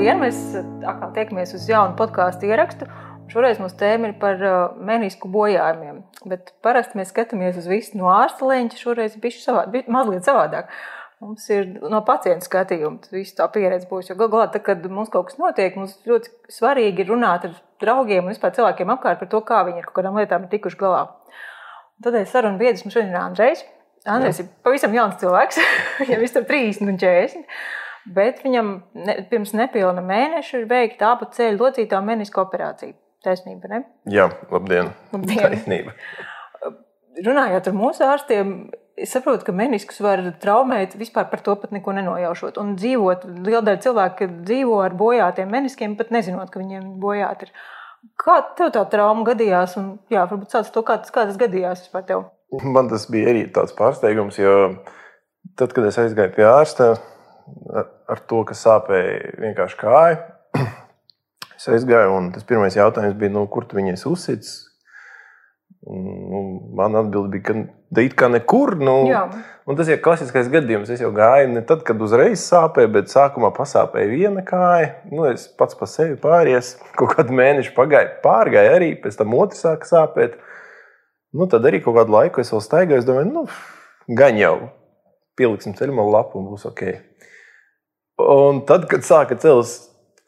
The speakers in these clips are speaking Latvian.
Labdien! Mēs atkal tiekamies uz jaunu podkāstu ierakstu. Šoreiz mūsu tēma ir par uh, menisku bojājumiem. Bet parasti mēs skatāmies uz visu no ārsta leņķa. Šoreiz bija savād, mazliet savādāk. Mums ir no pacienta skatījuma visu tā pieredze būs. Jo galā, tad, kad mums kaut kas notiek, mums ļoti svarīgi ir runāt ar draugiem un vispār cilvēkiem apkārt par to, kā viņi ar kaut kādām lietām ir tikuši galā. Tādēļ sarunu biedrs mums šodien ir Andrejs. Andrejs Jā. ir pavisam jauns cilvēks, viņam ir 30 un 40. Bet viņam ne, pirms nepilna mēneša ir veikta abu ceļu locītā meniska operācija. Taisnība, ne? Jā, labdien. labdien. Taisnība. Runājot ar mūsu ārstiem, es saprotu, ka meniskus var traumēt vispār par to pat neko nenojaušot. Un dzīvot, liela daļa cilvēku dzīvo ar bojātiem meniskiem, pat nezinot, ka viņiem bojāti ir. Kā tev tā trauma gadījās? Un, jā, varbūt sāc to, kā tas, kā tas gadījās vispār tev. Man tas bija arī tāds pārsteigums, jo tad, kad es aizgāju pie ārsta ar to, ka sāpēja vienkārši kāja, Es aizgāju, un tas pirmais jautājums bija, nu, kur tu viņai uzsits? Nu, man atbild bija, ka dīt kā nekur. Nu, Jā. un tas ir klasiskais gadījums. Es jau gāju ne tad, kad uzreiz sāpēja, bet sākumā pasāpēja viena kāja. Nu, es pats pa sevi pāries. Kaut kādu mēnešu pagāja, pārgāja arī, pēc tam otrs sāka sāpēt. Nu, tad arī kaut kādu laiku es vēl staigāju. Es domāju, nu, gan jau pieliksim ceļu lapu un būs ok. Un tad, kad sāka cels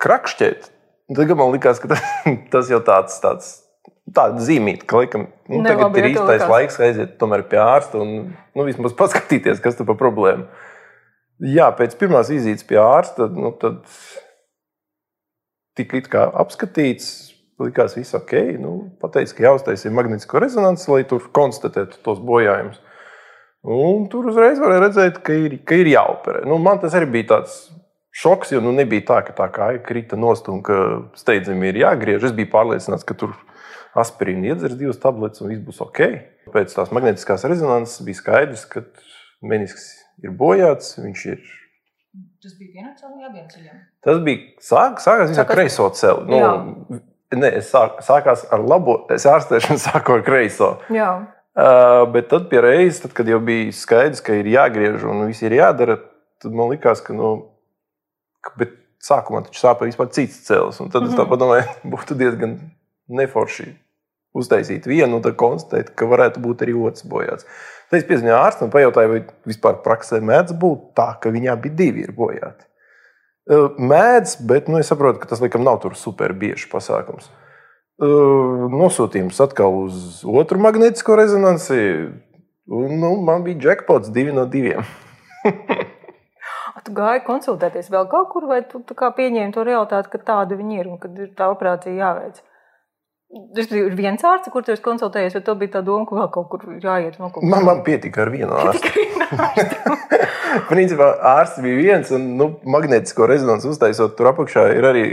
krakšķēt, Tad man likās, ka tas jau tāds, tāds tāda zīmīta, ka laikam, nu, ne, tagad labi, ir īstais laiks aiziet pie ārsta un nu, vismaz paskatīties, kas tur par problēmu. Jā, pēc pirmās vizītes pie ārsta, nu, tad tika it kā apskatīts, likās viss ok. Nu, pateica, ka jāuztaisa magnetisko rezonanci, lai tur konstatētu tos bojājumus. Un tur uzreiz varēja redzēt, ka ir, ka ir jāoperē. Nu, man tas arī bija tāds šoks, jo nu, nebija tā, ka tā kāja krita nost un ka steidzami ir jāgriež. Es biju pārliecināts, ka tur aspirīnu iedzers divas tabletes un viss būs ok. Pēc tās magnetiskās rezonanses bija skaidrs, ka menisks ir bojāts. Viņš ir Tas bija viens no abiem ceļiem. Tas bija sāk, sākās ar kreiso celi. Nu, ne, es sāk, sākās ar labo, es ārstēšanu sāku ar kreiso. Jā. Uh, bet tad, pie reizes, tad, kad jau bija skaidrs, ka ir jāgriež un viss ir jādara, tad man likās, ka nu, Bet sākumā taču sāpēja vispār cits cēlis. Tad mm -hmm. es tā mhm. padomāju, būtu diezgan neforši uztaisīt vienu un tad konstatēt, ka varētu būt arī otrs bojāts. Tad es piezvanīju ārstam pajautāju, vai vispār praksē mēdz būt tā, ka viņā bija divi ir bojāti. Mēdz, bet nu, es saprotu, ka tas laikam nav tur super biežs pasākums. Nosūtījums atkal uz otru magnetisko rezonanci. Un, nu, man bija jackpots divi no diviem. Tu gāji konsultēties vēl kaut kur, vai tu pieņēmi to realitāti, ka tāda viņi ir un ka ir tā operācija jāveic? Tas bija viens ārsts, kur tu konsultējies, vai tev bija tā doma, ka vēl kaut kur jāiet? No kaut man, man pietika ar vienu ārstu. Principā ārsts bija viens, un nu, magnetisko rezonanci uztaisot tur apakšā ir arī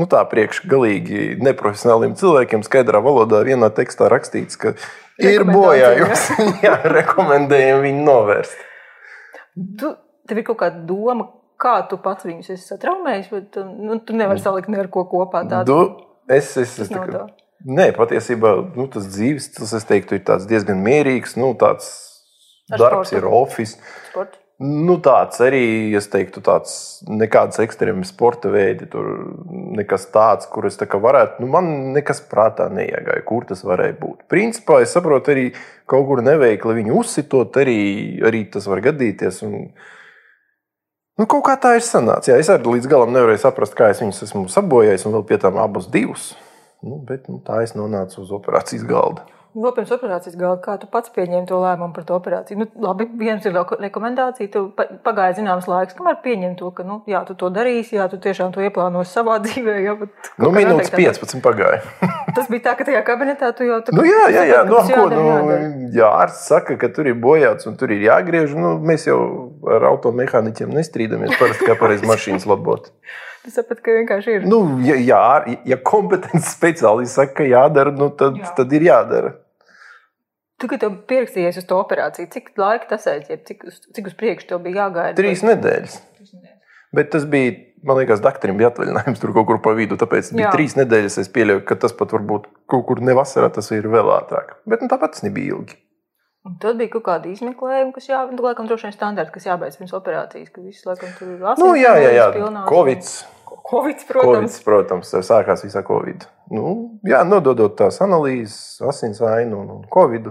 nu, tā priekš galīgi neprofesionāliem cilvēkiem skaidrā valodā vienā tekstā rakstīts, ka ir bojājums. Jā, rekomendējam viņu novērst. Tu tev ir kaut kāda doma, kā tu pats viņus esi satraumējis, bet nu, tu nevari salikt ne ar ko kopā tādu. Du, es, es, es, tā kā, nē, patiesībā nu, tas dzīves, tas es teiktu, ir diezgan mierīgs, nu, tāds ar darbs sportu. ir oficiāls. Nu, tāds arī, es teiktu, tāds nekāds ekstrēms sporta veidi, tur nekas tāds, kur es tā varētu, nu, man nekas prātā neiegāja, kur tas varēja būt. Principā es saprotu, arī kaut kur neveikli viņu uzsitot, arī, arī tas var gadīties. Un, Nu, kaut kā tā ir sanācis. Es arī līdz galam nevarēju saprast, kā es viņus esmu sabojājis, un vēl pie tam abus divus. Nu, bet nu, tā es nonācu uz operācijas galda. Vēl pirms operācijas galda, kā tu pats pieņēmi to lēmumu par to operāciju? Nu, labi, viens ir rekomendācija. Tu pagāja zināms laiks, kamēr pieņem to, ka, nu, jā, tu to darīsi, jā, tu tiešām to ieplānosi savā dzīvē. Jā, nu, minūtes 15 pagāja. Tas bija tā, ka tajā kabinetā tu jau tā nu, jā, jā, jā, nu, ko, nu, jā, ārsts saka, ka tur ir bojāts un tur ir jāgriež. Nu, mēs jau ar automehāniķiem nestrīdamies parasti kā pareizi mašīnas labot. Es saprotu, ka vienkārši ir. Nu, ja, jā, ja kompetents speciālists saka, ka jādara, nu, tad, jā. tad ir jādara. Tu, kad tev pierakstījies uz to operāciju, cik laika tas aizņēma? Cik, cik uz priekšu tev bija jāgaida? Trīs nedēļas. Trīs nedēļas. Bet tas bija, man liekas, doktoram bija atvaļinājums tur kaut kur pa vidu. Tāpēc bija Jā. trīs nedēļas. Es pieļauju, ka tas pat varbūt kaut kur ne vasarā, tas ir vēl ātrāk. Bet nu, tāpat tas nebija ilgi. Un tad bija kaut kāda izmeklējuma, kas jābeidz, nu, laikam, droši vien standarta, kas jābeidz pirms operācijas, ka viss, laikam, tur ir asins. Nu, jā, jā, jā. Pilnā, Covid. Covid, Covid, protams. protams, sākās visā Covid. Nu, jā, nododot tās analīzes, asinsainu un Covid.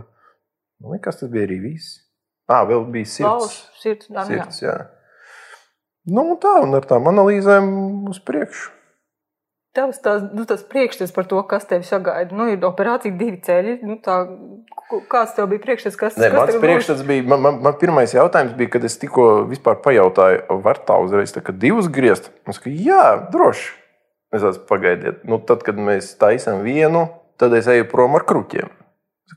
Man liekas, tas bija arī viss. Ah, vēl bija sirds. Lauž, sirds, jā, jā. sirds jā. Nu, un tā, un ar tām analīzēm uz priekšu. Tavs tās, nu, tas priekšstats par to, kas tevi sagaida. Nu, ir operācija divi ceļi. Nu, tā, kāds tev bija priekšstats? Kas, Nē, kas mans tev priekšstats bija, man, man, man pirmais jautājums bija, kad es tikko pajautāju, var tā uzreiz tā, divus griezt. Es saku, jā, droši. Es teicu, pagaidiet, nu, tad, kad mēs taisām vienu, tad es eju prom ar kruķiem.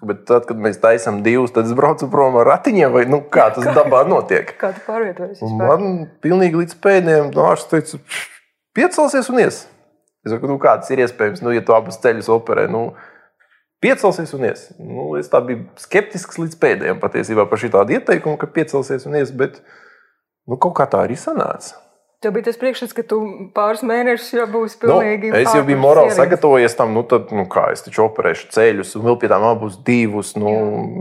Bet tad, kad mēs taisām divus, tad es braucu prom ar ratiņiem, vai nu, kā tas dabā notiek. Kā tu pārvietojies? Man pilnīgi līdz pēdējiem no ārsta teica, piecelsies un ies. Es saku, nu, kā tas ir iespējams, nu, ja tu abus ceļus operē. Nu, Piecelsies un ies. Nu, es tā biju skeptisks līdz pēdējiem patiesībā par šādu ieteikumu, ka piecelsies un ies, bet nu, kaut kā tā arī sanāca. Tev bija tas priekšstats, ka tu pāris mēnešus jau būsi Nu, pilnīgi. es jau biju morāli sagatavojies tam, nu, tad, nu, kā es taču operēšu ceļus, un vēl pie tām abus divus. Nu,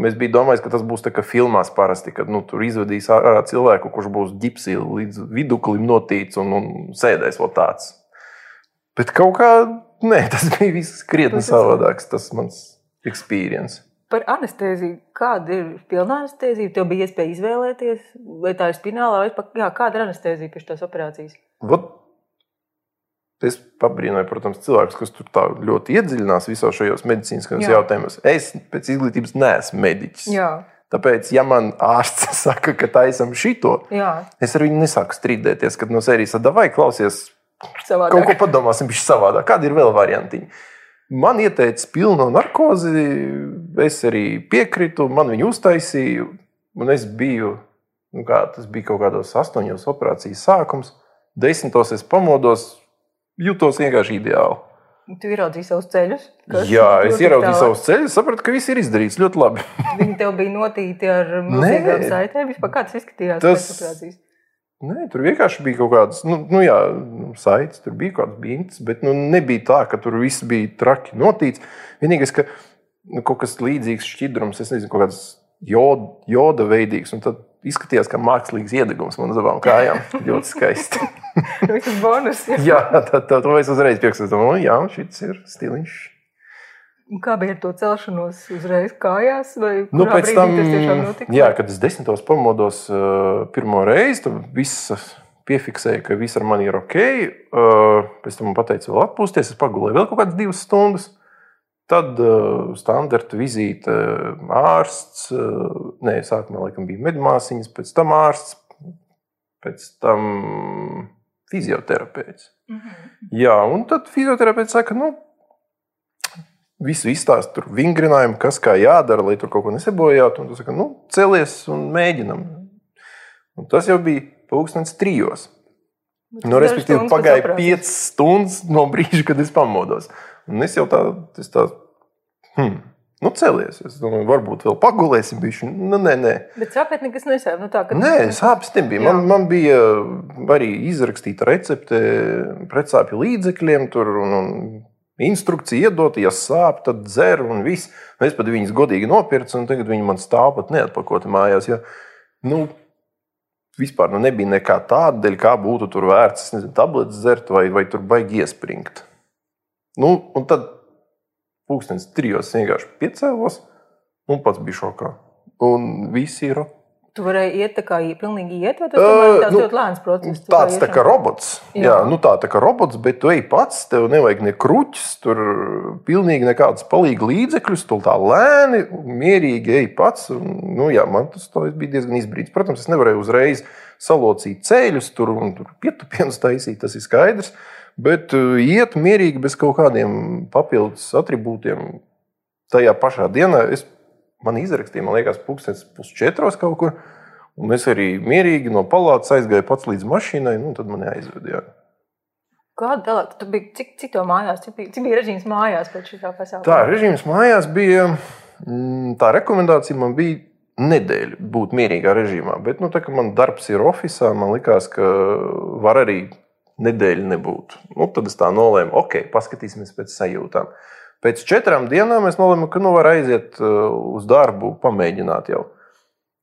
es biju domājis, ka tas būs tā kā filmās parasti, kad nu, tur izvedīs ārā cilvēku, kurš būs ģipsī līdz viduklim notīts un, un sēdēs vēl tāds. Bet kaut kā, nē, tas bija viss krietni ir savādāks, tas mans experience. Par anesteziju. Kāda ir pilna anestezija? Tev bija iespēja izvēlēties, vai tā ir spinālā vai pa- jā, kāda ir anestezija pēc tās operācijas. Vot, es pabrīnoju, protams, cilvēkus, kas tur tā ļoti iedziļinās visos šajos medicīniskajos Jā. jautājumos. Es pēc izglītības neesmu mediķis. Jā, Tāpēc, ja man ārsts saka, ka taisam šito, jā es ar viņu nesāku strīdēties, kad no sērijas tad vai klausies, kaut savādāk. ko padomāsim, viņš savādāk. Kādi ir vēl varianti? Man ieteica pilno narkozi, es arī piekritu, man viņu uztaisīja, un es biju, nu kā, tas bija kaut kādos astoņos operācijas sākums, desmitos es pamodos, jutos vienkārši ideāli. Tu ieraudzīji savus ceļus. Jā, es ieraudzīju tālāk. savus ceļus, sapratu, ka viss ir izdarīts ļoti labi. Viņi tev bija notīti ar milzīgām saitēm. Vispār kā tas izskatījās Tas- pēc operācijas? Nē, tur vienkārši bija kaut kādas, nu, nu jā, saites, tur bija kaut kādas bintas, bet nu, nebija tā, ka tur viss bija traki notīts. Vienīgais, ka nu, kaut kas līdzīgs šķidrums, es nezinu, kaut kāds joda, joda veidīgs, un tad izskatījās kā mākslīgs iedegums man uz abām kājām. Ļoti skaisti. Nu, tas bonus. jā, tad tā, to es uzreiz piekrītu. Nu, jā, šis ir stiliņš. Kā bija ar to celšanos uzreiz kājās? Nu, pēc tam, jā, kad es desmitos pamodos uh, pirmo reizi, tad viss piefiksēja, ka viss ar mani ir ok. Uh, pēc tam man teica, vēl atpūsties. Es pagulēju vēl kaut kādas divas stundas. Tad uh, standarta vizīte, ārsts, uh, nē, sākumā laikam bija medmāsiņas, pēc tam ārsts, pēc tam fizioterapeits. Mhm. Jā, un tad fizioterapeits saka, nu, visu izstāsta, tur vingrinājumu, kas kā jādara, lai tur kaut ko nesabojātu. Un tu saki, nu, celies un mēģinam. Un tas jau bija pūkstens trijos. Nu, tas respektīvi, pagāja piecas stundas no brīža, kad es pamodos. Un es jau tādu, tā, hmm, nu, celies. Es domāju, varbūt vēl pagulēsim, bišķi. Nu, nē, nē. Bet sāpēt nekas nesēp. Nu, tā. Nē, sāpes nebija. Man, man bija arī izrakstīta recepte pretsāpju līdzekļiem, tur un, un instrukcija iedot, ja sāp, tad dzer un viss. Nu, Es pat viņas godīgi nopirku, un tagad viņi man stāv pat neatpakoti mājās. Ja, nu, vispār nu, nebija nekā tāda, dēļ kā būtu tur vērts nezinu, tabletes dzert vai, vai tur baigi iespringt. Nu, un tad pūkstens trijos vienkārši piecēlos un pats bija šokā. Un visi ir. Tu varēji iet tā kā pilnīgi iet, vai tas Ā, tāds nu, ļoti lēns process? Tāds tā kā robots. Jā. Jā. Nu tā, tā kā robots, bet tu ej pats, tev nevajag ne kruķis, tur pilnīgi nekādas palīga līdzekļus, tu tā lēni, mierīgi ej pats. Un, nu, jā, man tas bija diezgan izbrīdis. Protams, es nevarēju uzreiz salocīt ceļus, tur un tur pietupienus taisīt, tas ir skaidrs. Bet uh, iet mierīgi bez kaut kādiem papildus attribūtiem. Tajā pašā dienā es, man izrakstīja, man liekas, pūkstens pusčetros kaut kur. Un es arī mierīgi no palātas aizgāju pats līdz mašīnai, nu tad man jāizved. Jā. Kāda tālāk? Tu biji cik, cik to mājās? Cik bija, cik bija režīms mājās pēc šī pasākuma? Tā režīms mājās bija. mm, Tā rekomendācija man bija nedēļa būt mierīgā režīmā. Bet, nu, tā kā man darbs ir oficiālā, man likās, ka var arī nedēļa nebūt. Nu, tad es tā nolēmu, ok, paskatīsimies pēc sajūtām. Pēc četrām dienām es nolēmu, ka nu var aiziet uh, uz darbu, pamēģināt jau.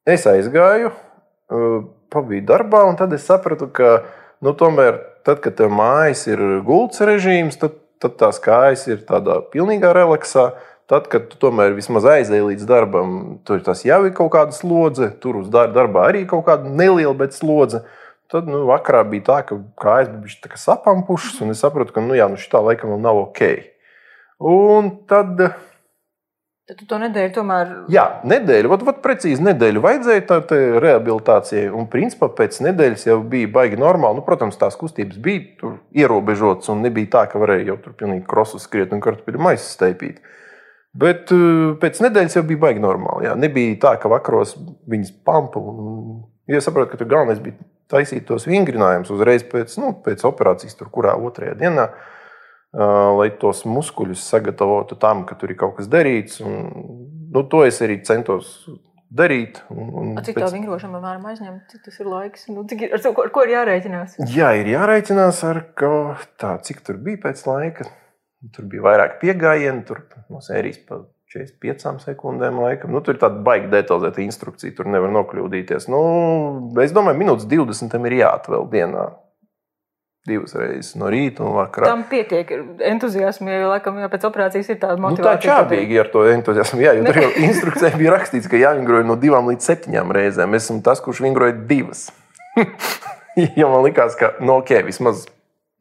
Es aizgāju, uh, pabiju darbā, un tad es sapratu, ka nu, tomēr, tad, kad tev mājas ir gultas režīms, tad, tad tās kājas ir tādā pilnīgā relaksā. Tad, kad tu tomēr vismaz aizēji līdz darbam, tur tas jau ir kaut kāda slodze, tur uz darba arī kaut kāda neliela, slodze. Tad nu, vakarā bija tā, ka kājas bija sapampušas, un es sapratu, ka nu, jā, nu, šī laikam vēl nav ok. Un tad Tad tu to nedēļu tomēr. Jā, nedēļu, vat, vat precīzi nedēļu vajadzēja tā rehabilitācijai. Un principā pēc nedēļas jau bija baigi normāli. Nu, protams, tās kustības bija ierobežotas un nebija tā, ka varēja jau tur pilnīgi krosu skriet un kartupeļu maisu steipīt. Bet uh, pēc nedēļas jau bija baigi normāli. Jā. Nebija tā, ka vakaros viņas pampa. Un, ja saprotu, ka tur galvenais bija taisīt tos vingrinājumus uzreiz pēc, nu, pēc operācijas, tur kurā otrajā dienā. Lai tos muskuļus sagatavotu tam, ka tur ir kaut kas darīts. Un, nu, to es arī centos darīt. Un, un A, cik pēc... tā vingrošana manā aizņem, cik tas ir laiks? Nu, cik ir, ar, to, ar ko ir jārēķinās? Jā, ir jārēķinās ar tā, cik tur bija pēc laika. Tur bija vairāk piegājienu, tur no sērijas pa 45 sekundēm laikam. Nu, tur ir tāda baigta detalizēta instrukcija, tur nevar nokļūdīties. Nu, es domāju, minūtes 20 tam ir jāatvēl dienā divas reizes no rīta un vakarā. Tam pietiek entuziasma, jo laikam jau pēc operācijas ir tāda motivācija. Nu, tā čābīgi ar to entuziasmu. Jā, jo tur jau instrukcijā bija rakstīts, ka jāvingroja no divām līdz septiņām reizēm. Es esmu tas, kurš vingroja divas. jo man likās, ka no nu, ok, vismaz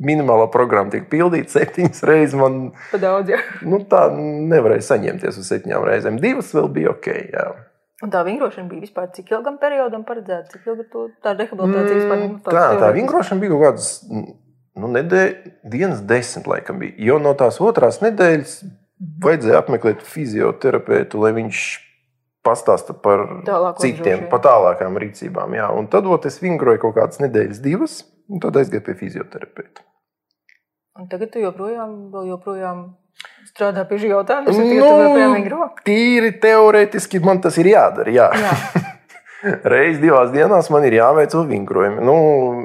minimālā programma tiek pildīta septiņas reizes. Man daudz, jā. Nu, tā nevarēja saņemties uz septiņām reizēm. Divas vēl bija ok. Jā. Un tā vingrošana bija vispār cik ilgam periodam paredzēta? Cik ilgi to, tā rehabilitācija vispār mm, tā, tā vingrošana bija kaut kādas nu, nedēļas, dienas desmit, laikam bija. Jo no tās otrās nedēļas vajadzēja apmeklēt fizioterapeitu, lai viņš pastāsta par Tālāk citiem, par tālākām rīcībām. Jā. Un tad ot, es vingroju kaut kādas nedēļas, divas, un tad aizgāju pie fizioterapeita. Un tagad tu joprojām, joprojām strādā pie šī jautājuma? Es nu, tīri teorētiski man tas ir jādara. Jā. Jā. Reiz divās dienās man ir jāveic vingrojumi. Nu,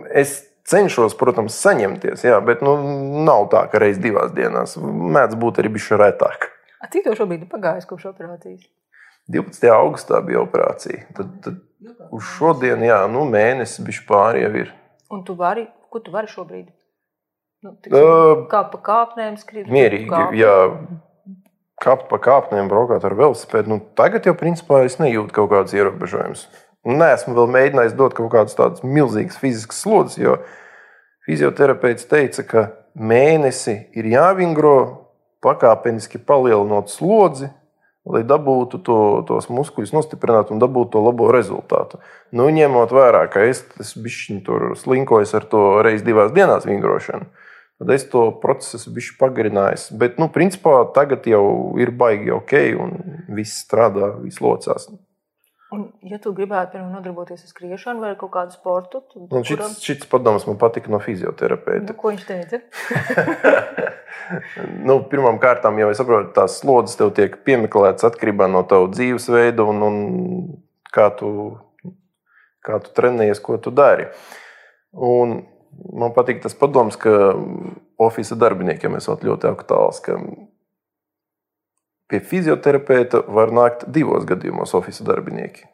es cenšos, protams, saņemties, jā, bet nu, nav tā, ka reiz divās dienās mēdz būt arī bijuši retāk. A, cik to šobrīd ir pagājis kopš operācijas? 12. augustā bija operācija. Tad, tad uz šodienu, jā, nu, mēnesis bija pāri jau ir. Un tu vari, ko tu vari šobrīd? Nu, tiksim, uh, kā pa kāpnēm skriet? Mierīgi, kāpnēm. jā. Kāp pa kāpnēm braukāt ar velosipēdu. Nu, tagad jau principā es nejūtu kaut kādas ierobežojumus. Nē, esmu vēl mēģinājis dot kaut kādas tādas milzīgas fiziskas slodzes, jo fizioterapeits teica, ka mēnesi ir jāvingro pakāpeniski palielinot slodzi, lai dabūtu to, tos muskuļus nostiprināt un dabūtu to labo rezultātu. Nu, ņemot vērā, ka es, es bišķiņu tur slinkojos ar to reizi divās dienās vingrošanu, Tad es to procesu biju pagarinājis. Bet, nu, principā, tagad jau ir baigi ok, un viss strādā, viss locās. Un, ja tu gribētu pirmā nodarboties ar skriešanu vai kaut kādu sportu, tad nu, šis, kuram... šis padoms man patika no fizioterapeita. Nu, ko viņš teica? nu, Pirmkārt, jau es saprotu, tās slodzes tev tiek piemeklētas atkarībā no tava dzīvesveida un, un kā, tu, kā tu trenējies, ko tu dari. Un man patīk tas padoms, ka oficiālajiem darbiniekiem esot ļoti aktuāls. Pie fizioterapeita var nākt divos gadījumos oficiālajie darbinieki.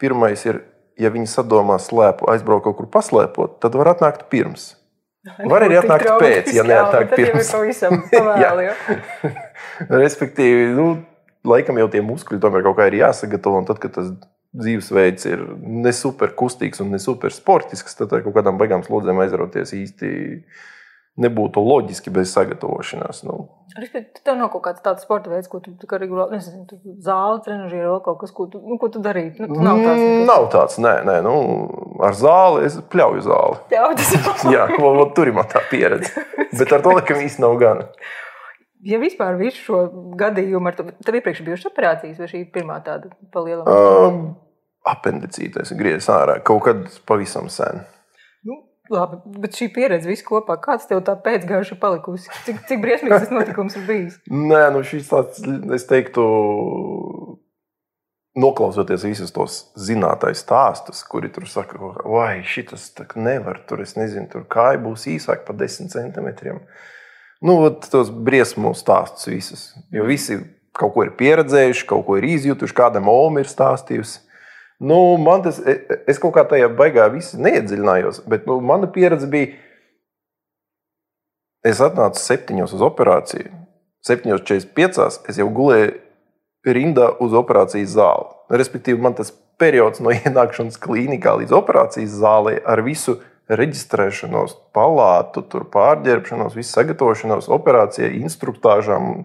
Pirmais ir, ja viņi sadomā slēpu, aizbraukt kaut kur paslēpot, tad var atnākt pirms. Var arī atnākt pēc, ja neatnāk pirms. Respektīvi, nu, laikam jau tie muskuļi tomēr kaut kā ir jāsagatavo. Un tad, kad tas dzīvesveids ir ne super kustīgs un ne super sportisks, tad ar kaut kādām baigām slodzēm aizrauties īsti nebūtu loģiski bez sagatavošanās. Nu. Tev nav kaut kāds tāds sporta veids, ko tu kā regulāri, nezinu, tu zāli, trenižeri vai kaut kas, ko tu, nu, ko tu darītu. Nu, nav tāds, nekas. nav tāds, nē, nē, nu, ar zāli es pļauju zāli. Pļauju zāli. Jā, ko tur ir man tā pieredze. Bet ar to laikam īsti nav gana. Ja vispār visu šo gadījumu ar tev iepriekš bijušas operācijas, vai šī ir pirmā tāda palielināta? Um, apendicītais griezās ārā kaut kad pavisam sen. Nu, labi, bet šī pieredze visu kopā, kāds tev tā pēcgājuši palikusi? Cik, cik briesmīgs tas notikums ir bijis? Nē, nu šis tāds, es teiktu, noklausoties visus tos zinātnīs stāstus, kuri tur saka, vai šis nevar, tur es nezinu, tur kāja būs īsāka par desmit centimetriem. Nu, tos briesmu stāstus visus. Jo visi kaut ko ir pieredzējuši, kaut ko ir izjutuši, kāda mūma ir stāstījusi. Nu, man tas, e- es kaut kā tajā baigā neiedziļinājos, bet nu, mana pieredze bija, es atnācu septiņos uz operāciju. 7.45. es jau gulēju rindā uz operācijas zāli. Respektīvi, man tas periods no ienākšanas klīnikā līdz operācijas zālē ar visu reģistrēšanos, palātu, pārģērbšanos, visu sagatavošanos operācijai, instruktāžām,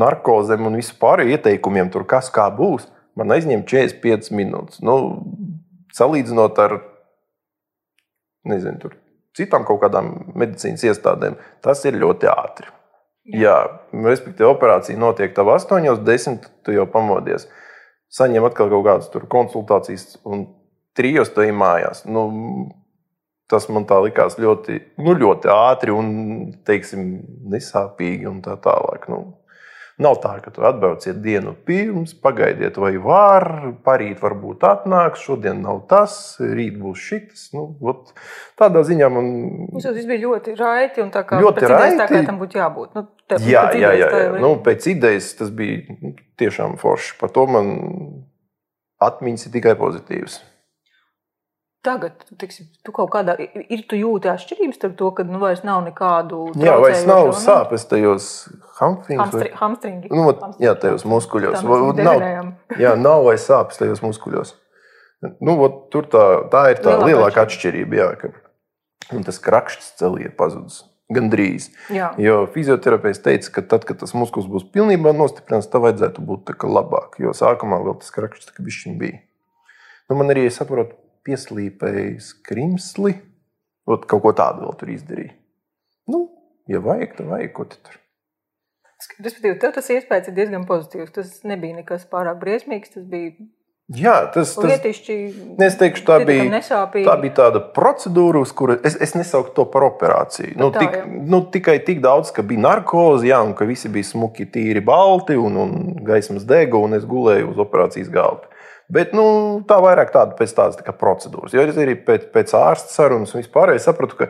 narkozēm un vispārējiem ieteikumiem, tur kas kā būs, man aizņem 45 minūtes. Nu, salīdzinot ar nezinu, citām kaut kādām medicīnas iestādēm, tas ir ļoti ātri. Jā, respektīvi, operācija notiek tev 8, 10, tu jau pamodies. Saņem atkal kaut kādas konsultācijas, un trijos ej mājās. Nu, tas man tā likās ļoti, nu, ļoti ātri un, teiksim, nesāpīgi un tā tālāk. Nu, Nav tā, ka tu atbrauciet dienu pirms, pagaidiet, vai var, parīt varbūt atnāks, šodien nav tas, rīt būs šis. Nu, ot, tādā ziņā man. Tas bija ļoti raiti un tā kā ļoti raiti. Tā kā tam būtu jābūt. Nu, te, jā, jā, jā, jā. Nu, pēc idejas tas bija nu, tiešām forši. Par to man atmiņas ir tikai pozitīvas tagad, tiksim, tu kaut kādā ir, tu jūti atšķirības starp to, ka nu, vairs nav nekādu. Jā, vairs nav sāpes tajos hamstringos. Nu, jā, tajos muskuļos. Nav, jā, nav vairs sāpes tajos muskuļos. Nu, ot, tur tā, tā ir tā lielākā, lielākā atšķirība. Jā, ka tas krakšķis celī ir pazudis. Gan drīz. Jā. Jo fizioterapeits teica, ka tad, kad tas muskulis būs pilnībā nostiprināts, tam vajadzētu būt labāk. Jo sākumā vēl tas krakšķis bija. Nu, man arī, es saprotu, pieslīpēja skrimsli. Ot, kaut ko tādu vēl tur izdarīja. Nu, ja vajag, tad vajag ko tur. Respektīvi, tev tas iespējas ir diezgan pozitīvs. Tas nebija nekas pārāk briesmīgs. Tas bija Jā, tas ir lietišķi. Es teikšu, tā bija, nesāpīgi. tā bija tāda procedūra, uz kuru es, es nesaucu to par operāciju. Nu, tā, tik, jā. nu, tikai tik daudz, ka bija narkoze, jā, un ka visi bija smuki, tīri balti un, un gaismas dega, un es gulēju uz operācijas galda. Bet nu, tā vairāk tāda pēc tādas tā procedūras. Jo es arī pēc, pēc ārsta sarunas un vispār sapratu, ka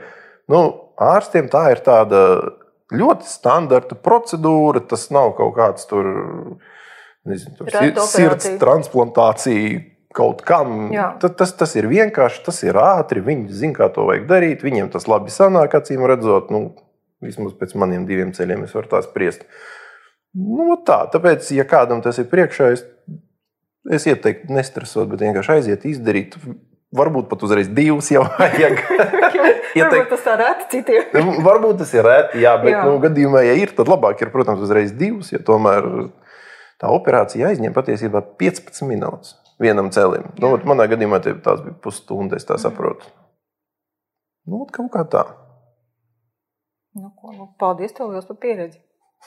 nu, ārstiem tā ir tāda ļoti standarta procedūra. Tas nav kaut kāds tur, nezinu, tur sirds transplantācija kaut kam. Tas, tas, tas ir vienkārši, tas ir ātri. Viņi zina, kā to vajag darīt. Viņiem tas labi sanāk, acīm redzot. Nu, vismaz pēc maniem diviem ceļiem es varu tā spriest. Nu, tā, tāpēc, ja kādam tas ir priekšā, es Es ieteiktu nestresot, bet vienkārši aiziet, izdarīt. Varbūt pat uzreiz divas jau vajag. Ieteikt, tas tā reti citiem. Nu, varbūt tas ir reti, jā, bet jā. Nu, gadījumā, ja ir, tad labāk ir, protams, uzreiz divas. Ja tomēr tā operācija aizņem patiesībā 15 minūtes vienam cēlim. Nu, manā gadījumā tās bija pusstunda, es tā saprotu. Nu, kaut kā tā. Nu, ko, nu, paldies tev par pieredzi.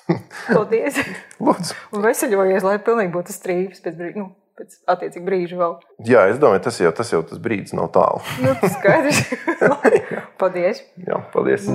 Paldies! Lūdzu! Un veseļojies, lai pilnīgi būtu strīps pēc brīža. Nu pēc attiecīga brīža vēl. Jā, es domāju, tas jau tas, jau tas brīdis nav tālu. nu, tas skaidrs. paldies! Jā, paldies!